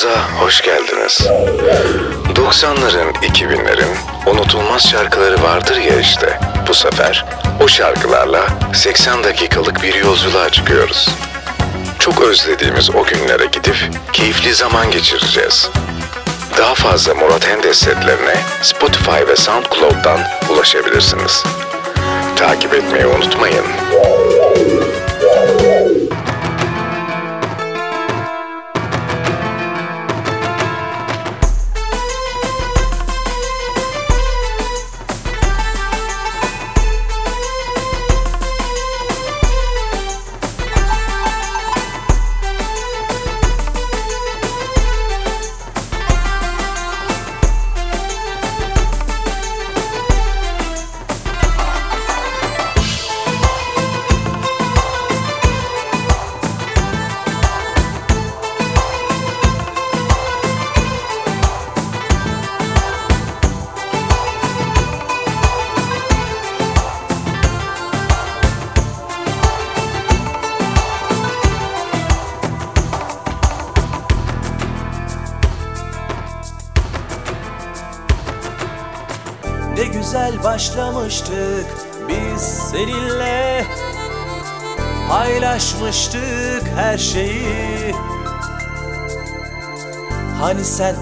Radyomuza hoş geldiniz. 90'ların, 2000'lerin unutulmaz şarkıları vardır ya işte. Bu sefer o şarkılarla 80 dakikalık bir yolculuğa çıkıyoruz. Çok özlediğimiz o günlere gidip keyifli zaman geçireceğiz. Daha fazla Murat Endes setlerine Spotify ve SoundCloud'dan ulaşabilirsiniz. Takip etmeyi unutmayın.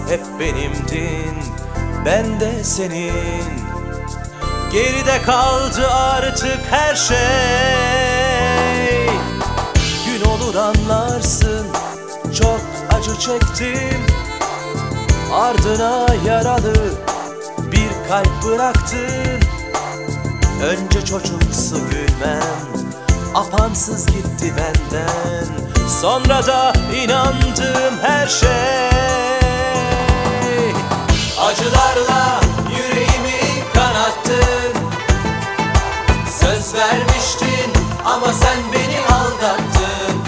Hep benimdin Ben de senin. Geride kaldı artık her şey. Gün olur anlarsın Çok acı çektim. Ardına yaralı bir kalp bıraktın. Önce çocuksu gülmem Apansız gitti benden. Sonra da inandığım her şey Acılarla yüreğimi kanattın. Söz vermiştin ama sen beni aldattın.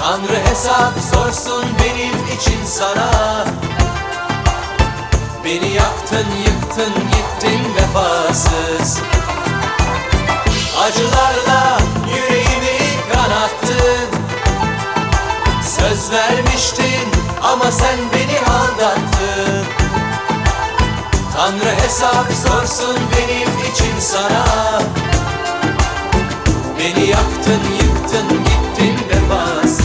Tanrı hesap sorsun benim için sana. Beni yaktın, yıktın, gittin vefasız. Acılarla ama sen beni aldattın. Tanrı hesap sorsun benim için sana. Beni yaktın, yıktın, gittin vefasız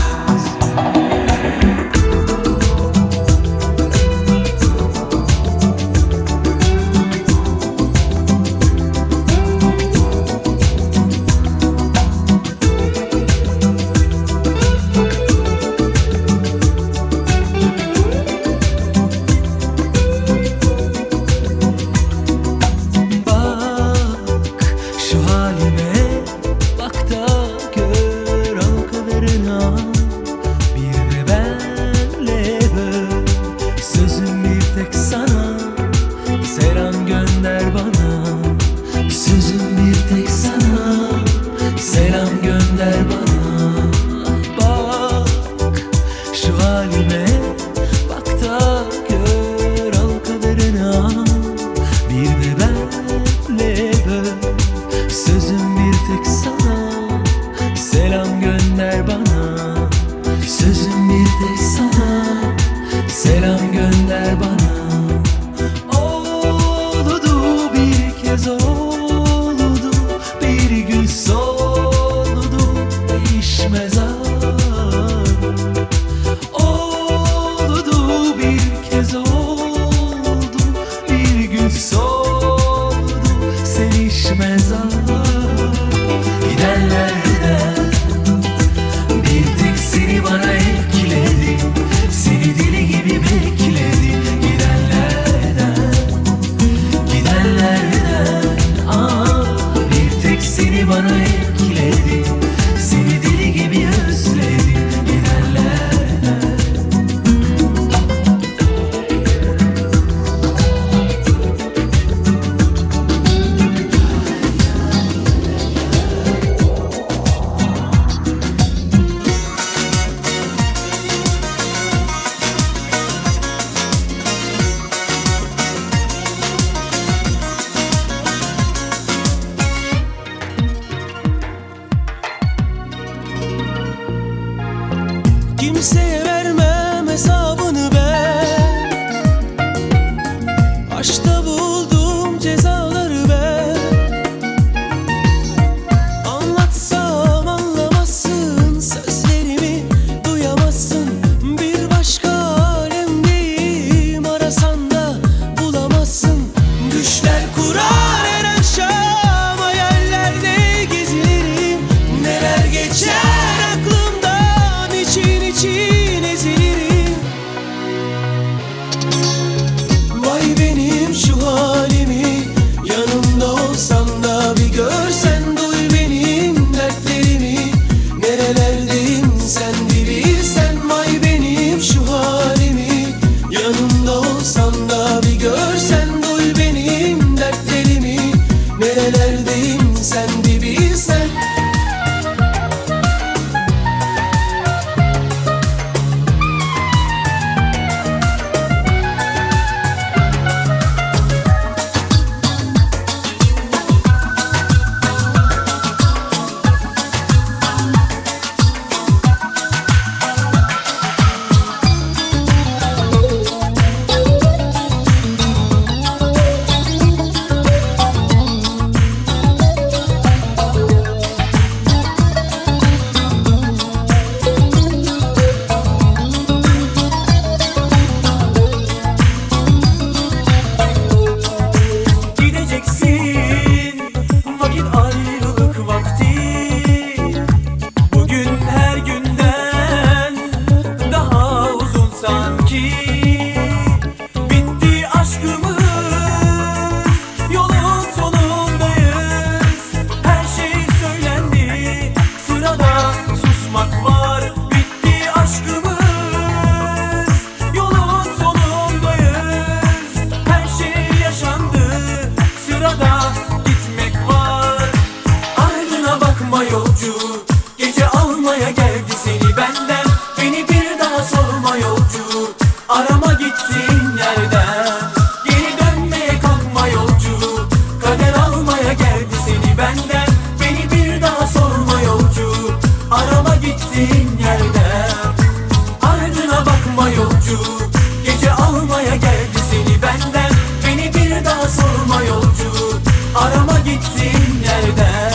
gittin nereden?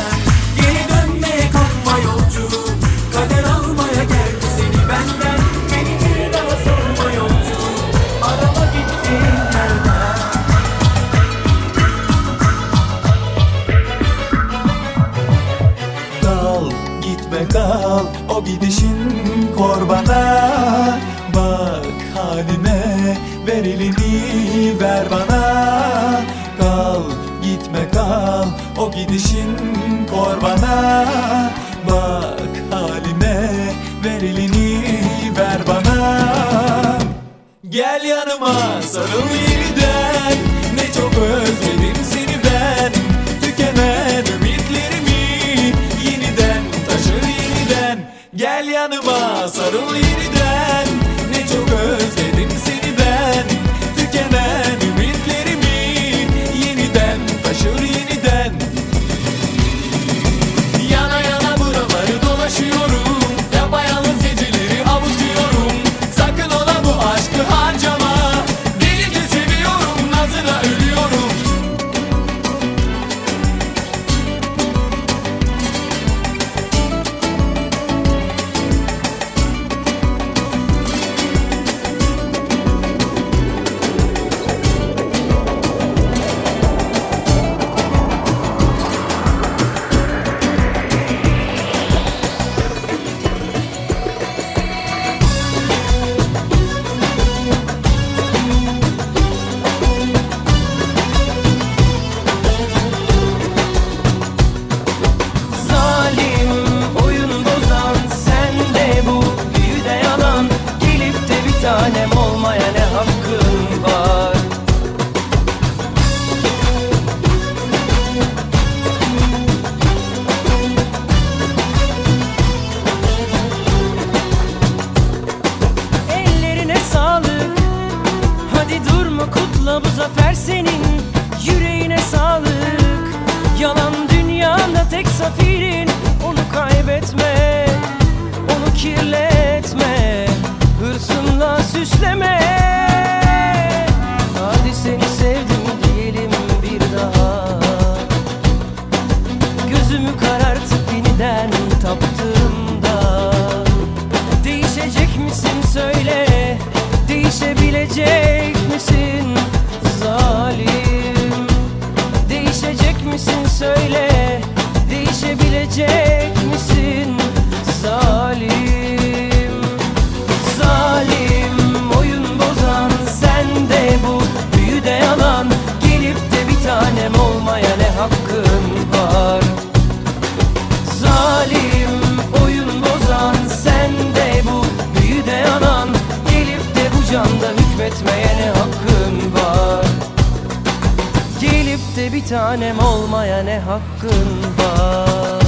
Dünyanda tek safirin Onu kaybetme Onu kirletme Hırsınla süsleme. Hadi seni sevdim diyelim bir daha. Gözümü karartıp yeniden taptığımda Değişecek misin söyle Değişebilecek misin söyle Değişebilecek misin? Zalim Zalim oyun bozan sen de bu. Büyüde yalan Gelip de bir tanem olmaya ne hakkı? tanem olmaya ne hakkın var?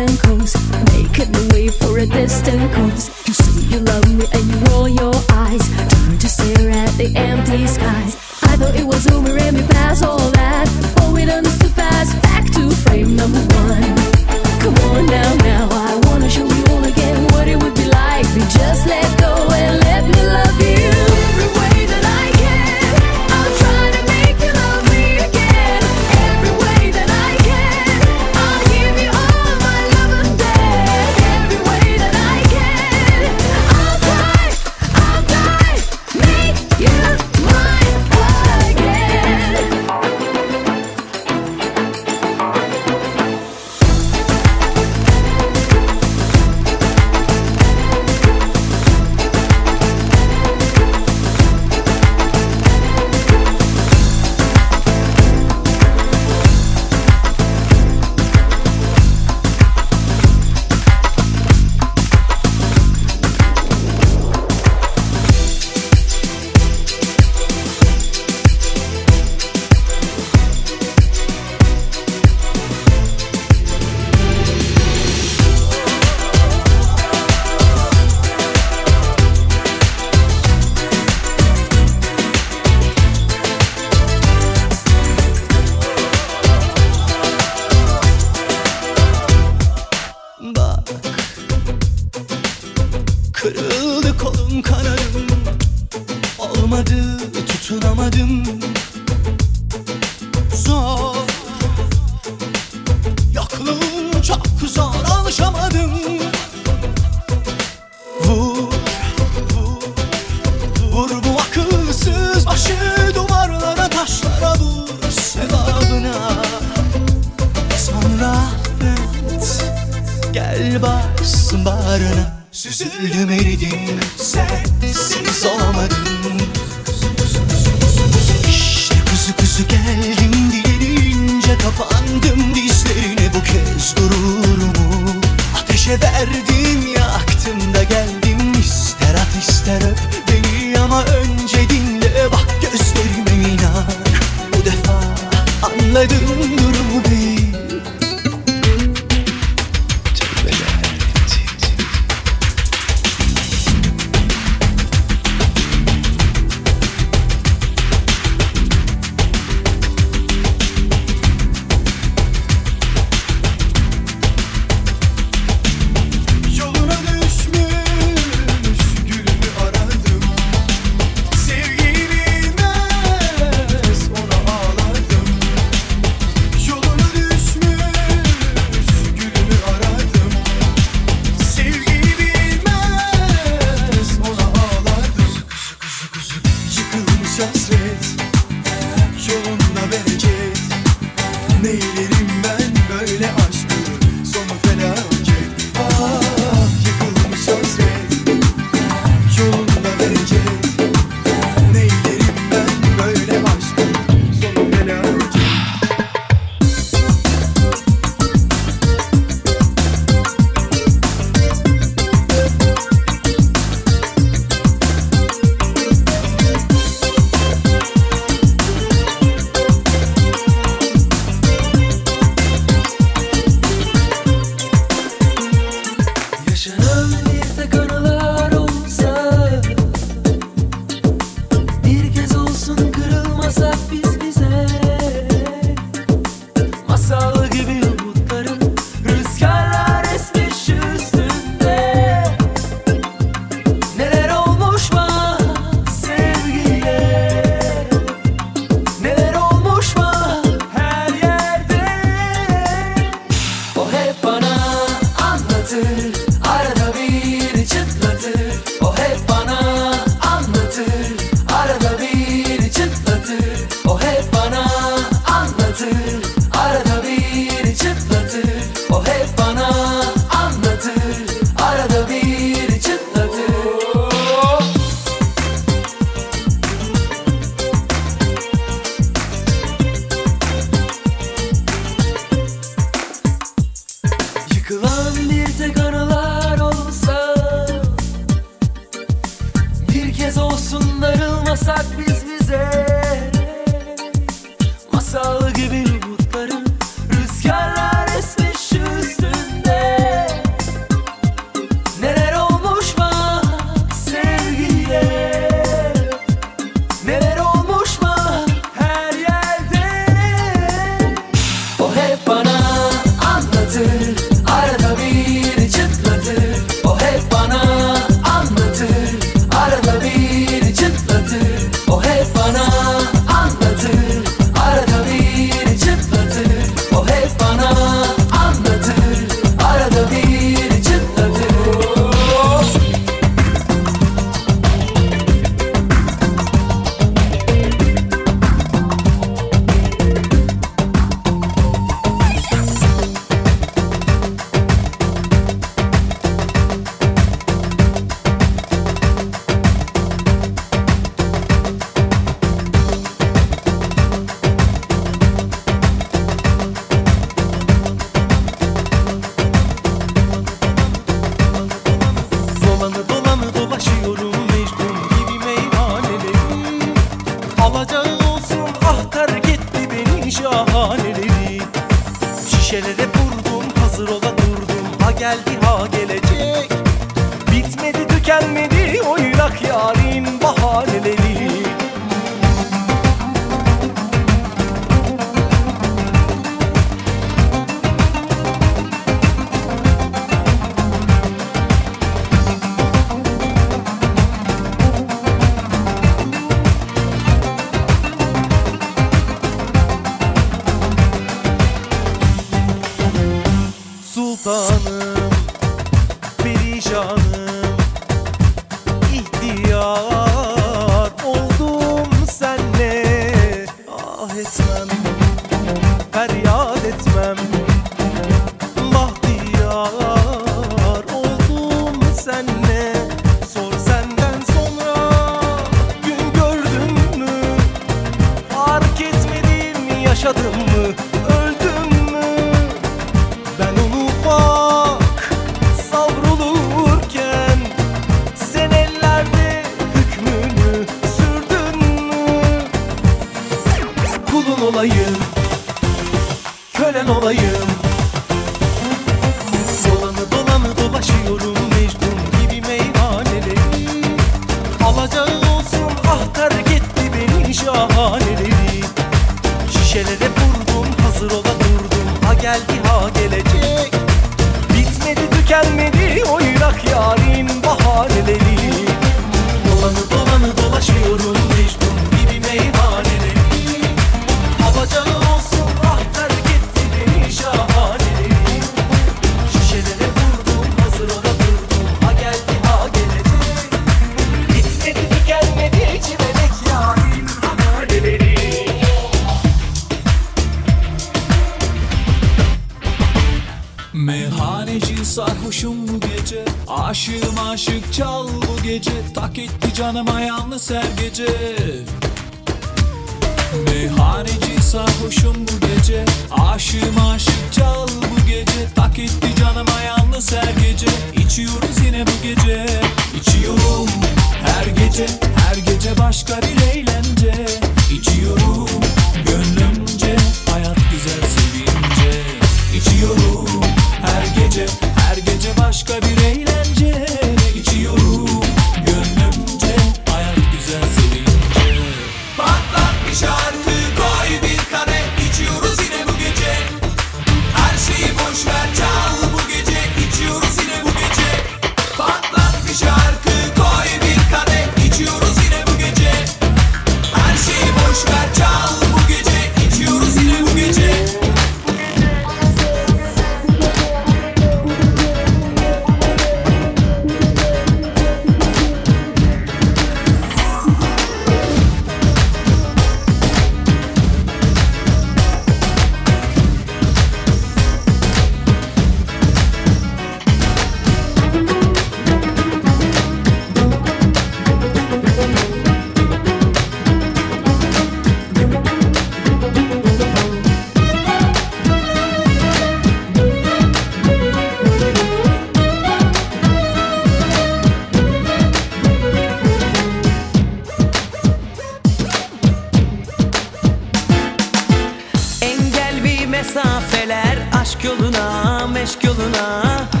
ah, ah.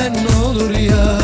Alıversen ne olur ya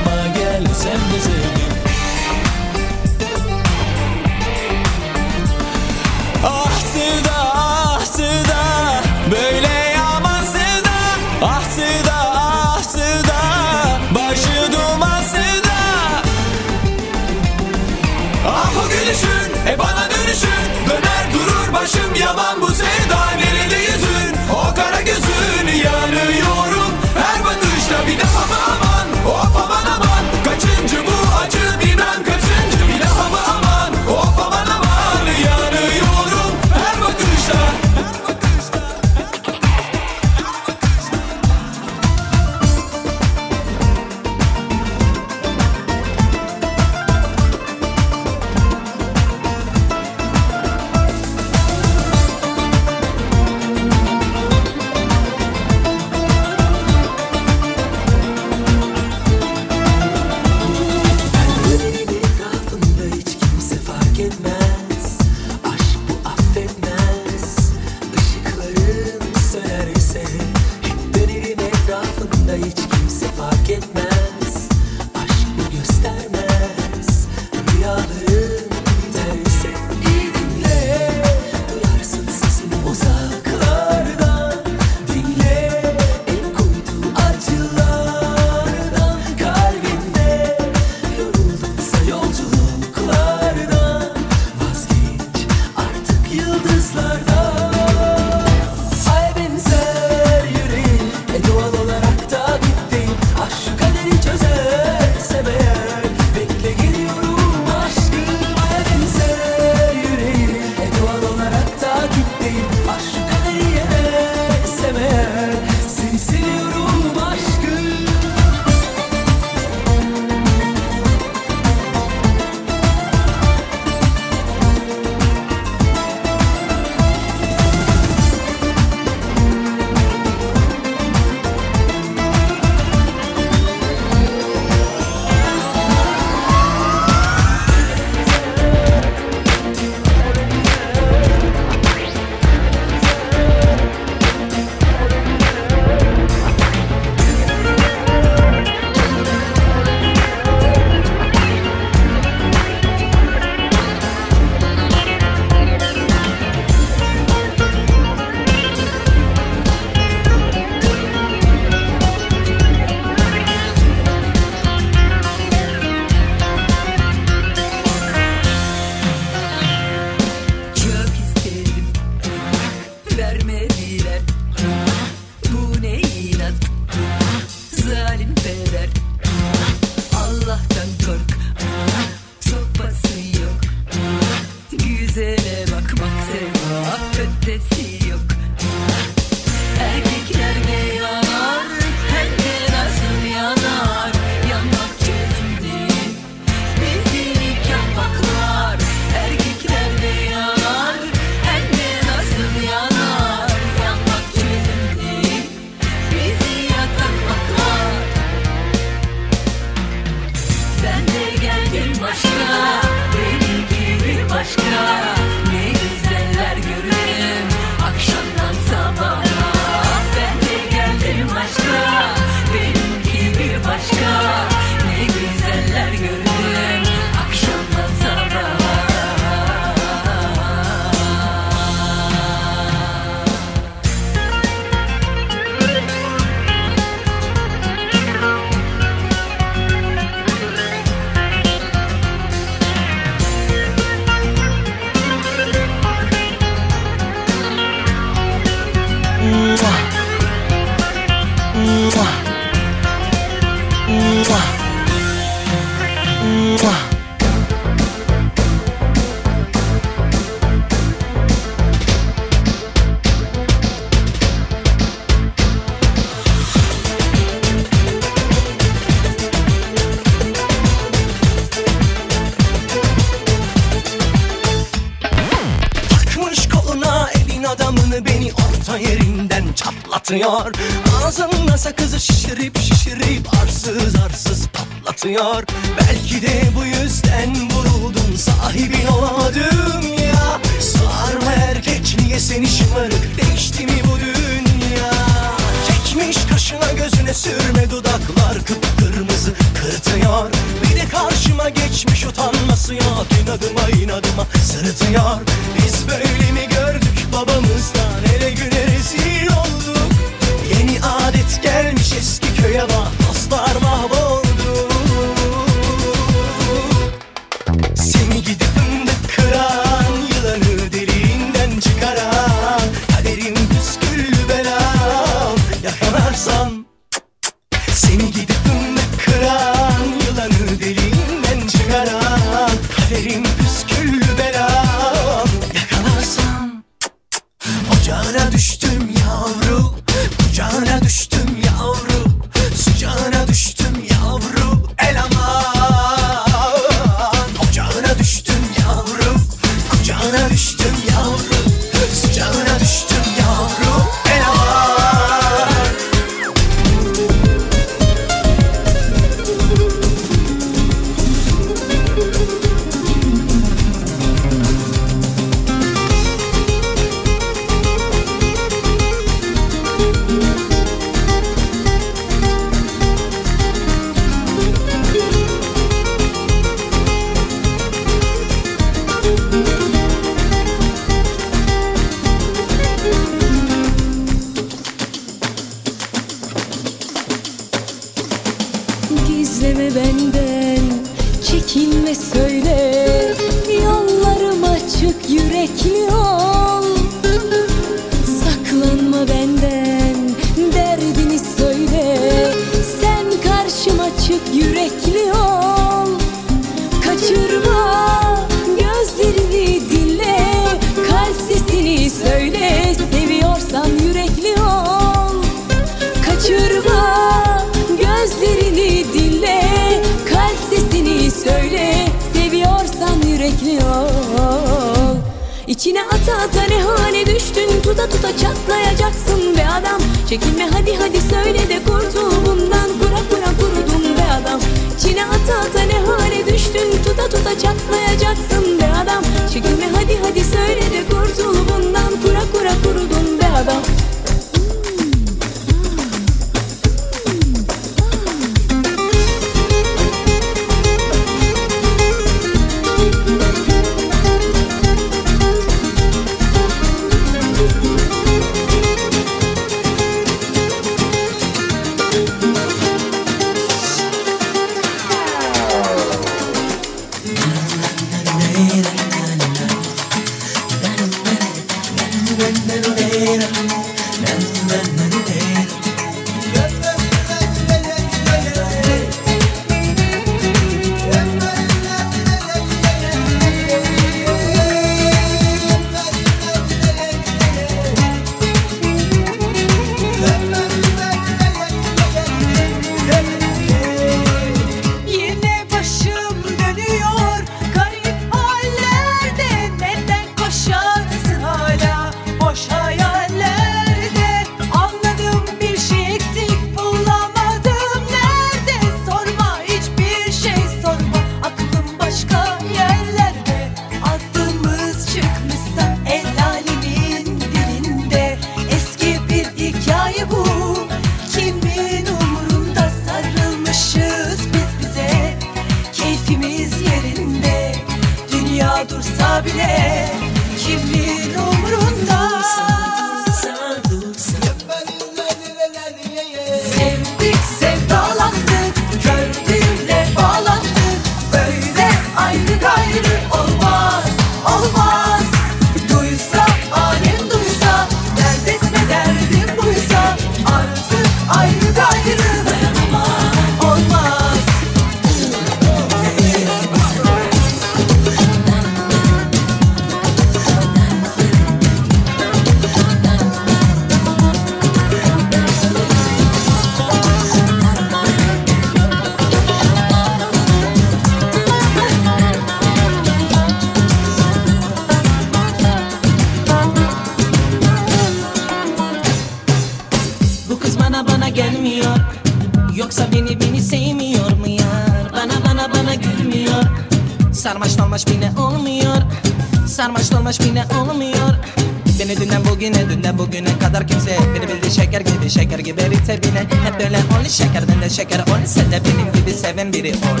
şekerden de şeker ol Sen de benim gibi seven biri ol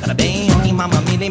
Karabeyi mamamili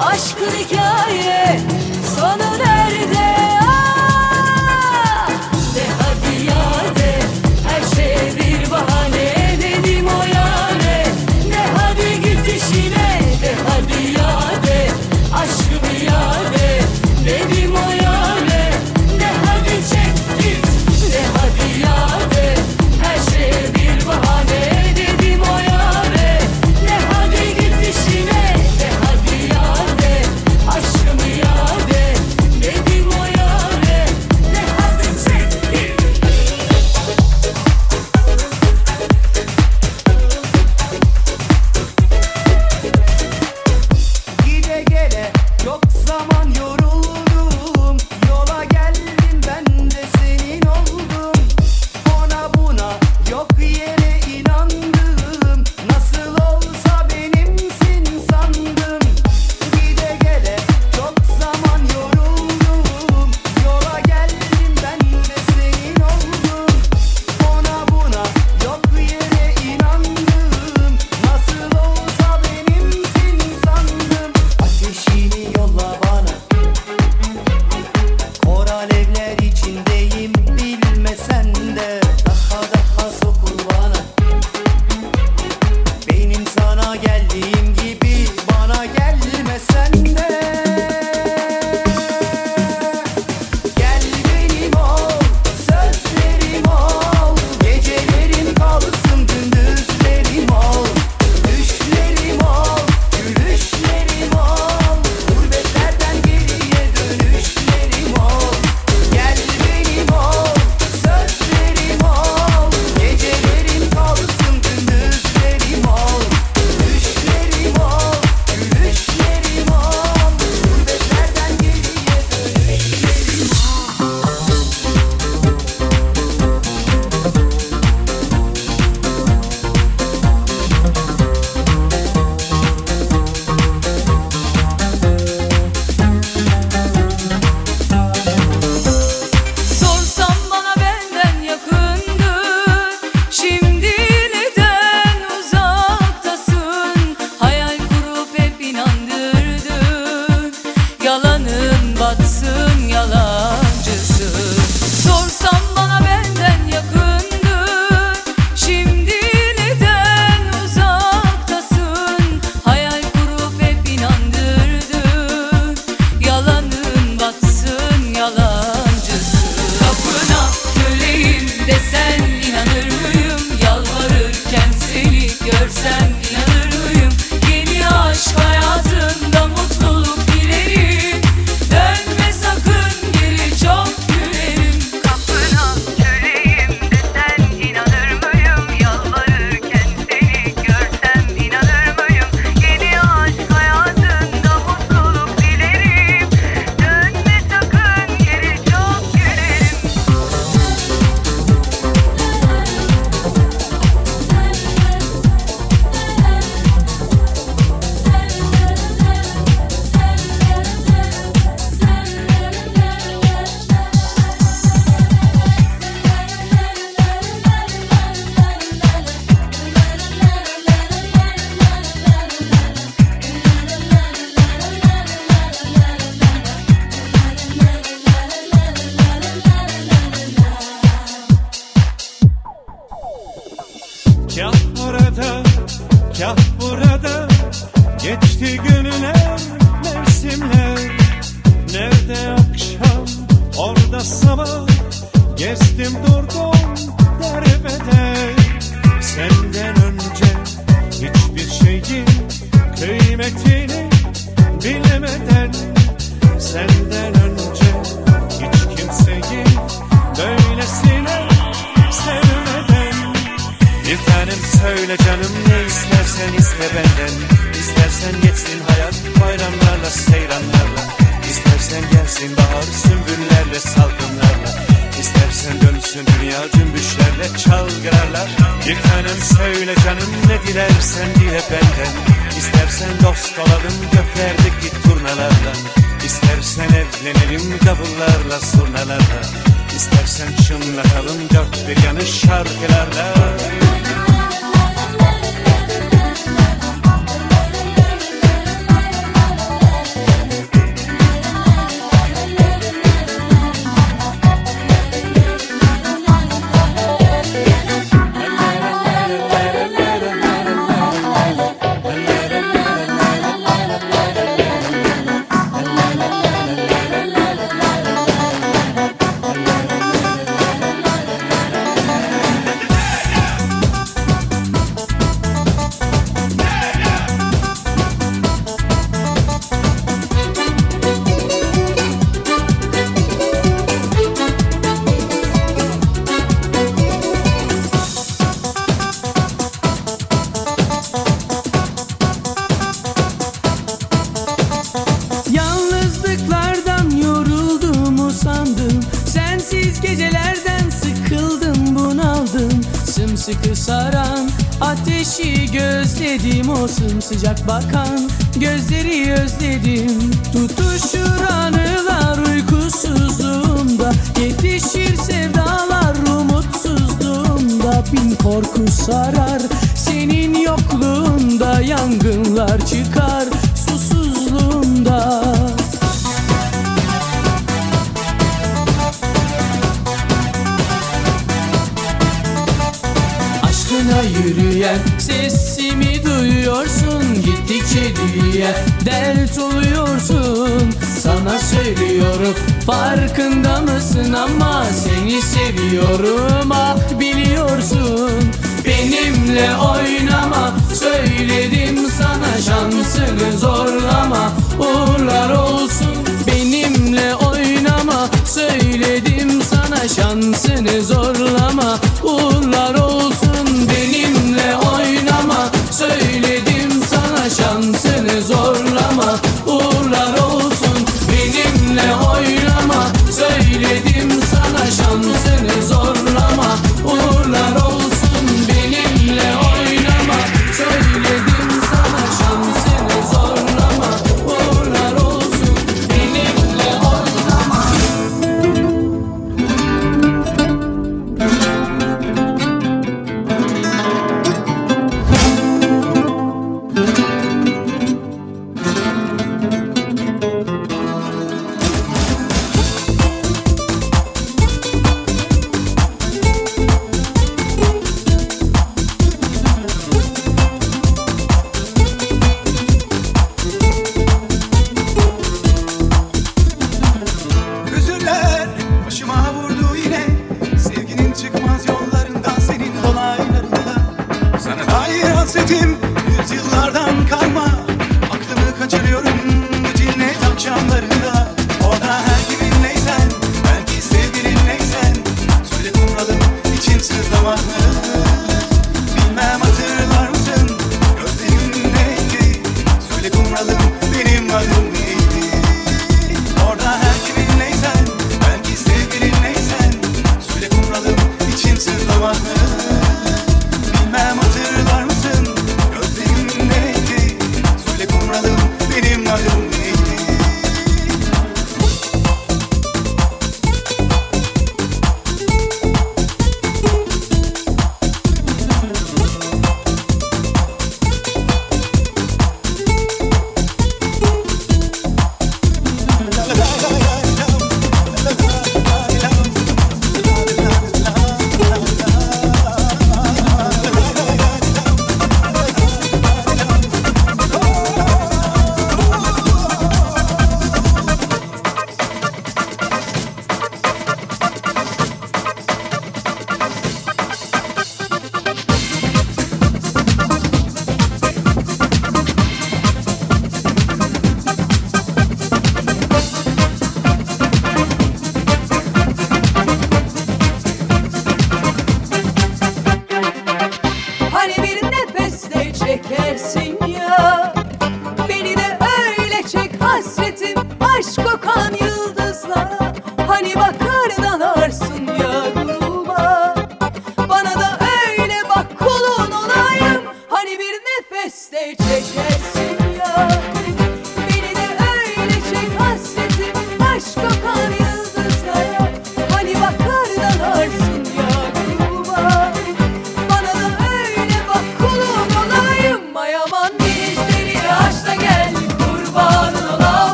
aşkın hikaye Sonu nerede seviyorum. Farkında mısın ama seni seviyorum. Ah biliyorsun benimle oynama. Söyledim sana şansını zorlama. Uğurlar olsun benimle oynama. Söyledim sana şansını zorlama. Uğurlar olsun.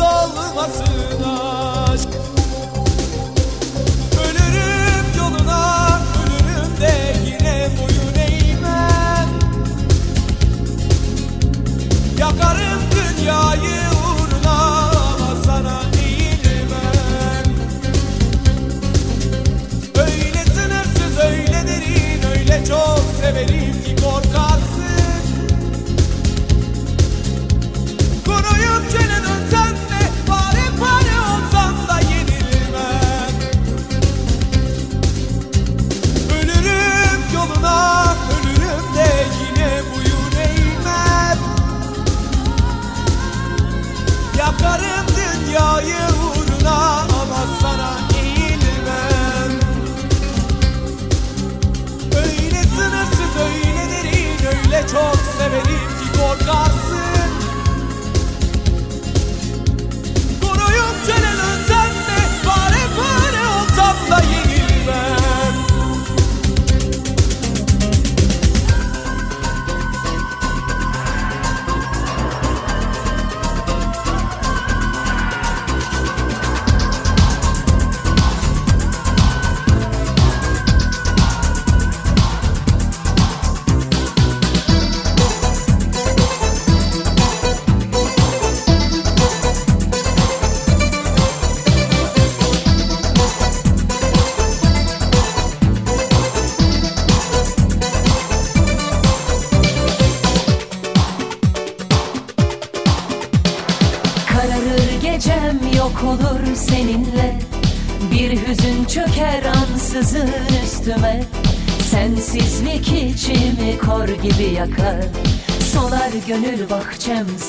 azalmasına.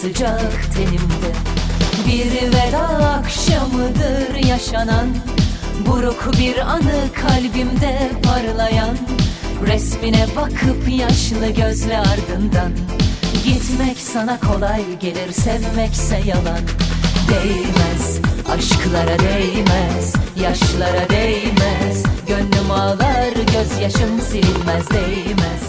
sıcak tenimde. Bir veda akşamıdır yaşanan Buruk bir anı kalbimde parlayan. Resmine bakıp yaşlı gözle ardından Gitmek sana kolay gelir sevmekse yalan. Değmez aşklara değmez yaşlara değmez. Gönlüm ağlar gözyaşım silinmez değmez.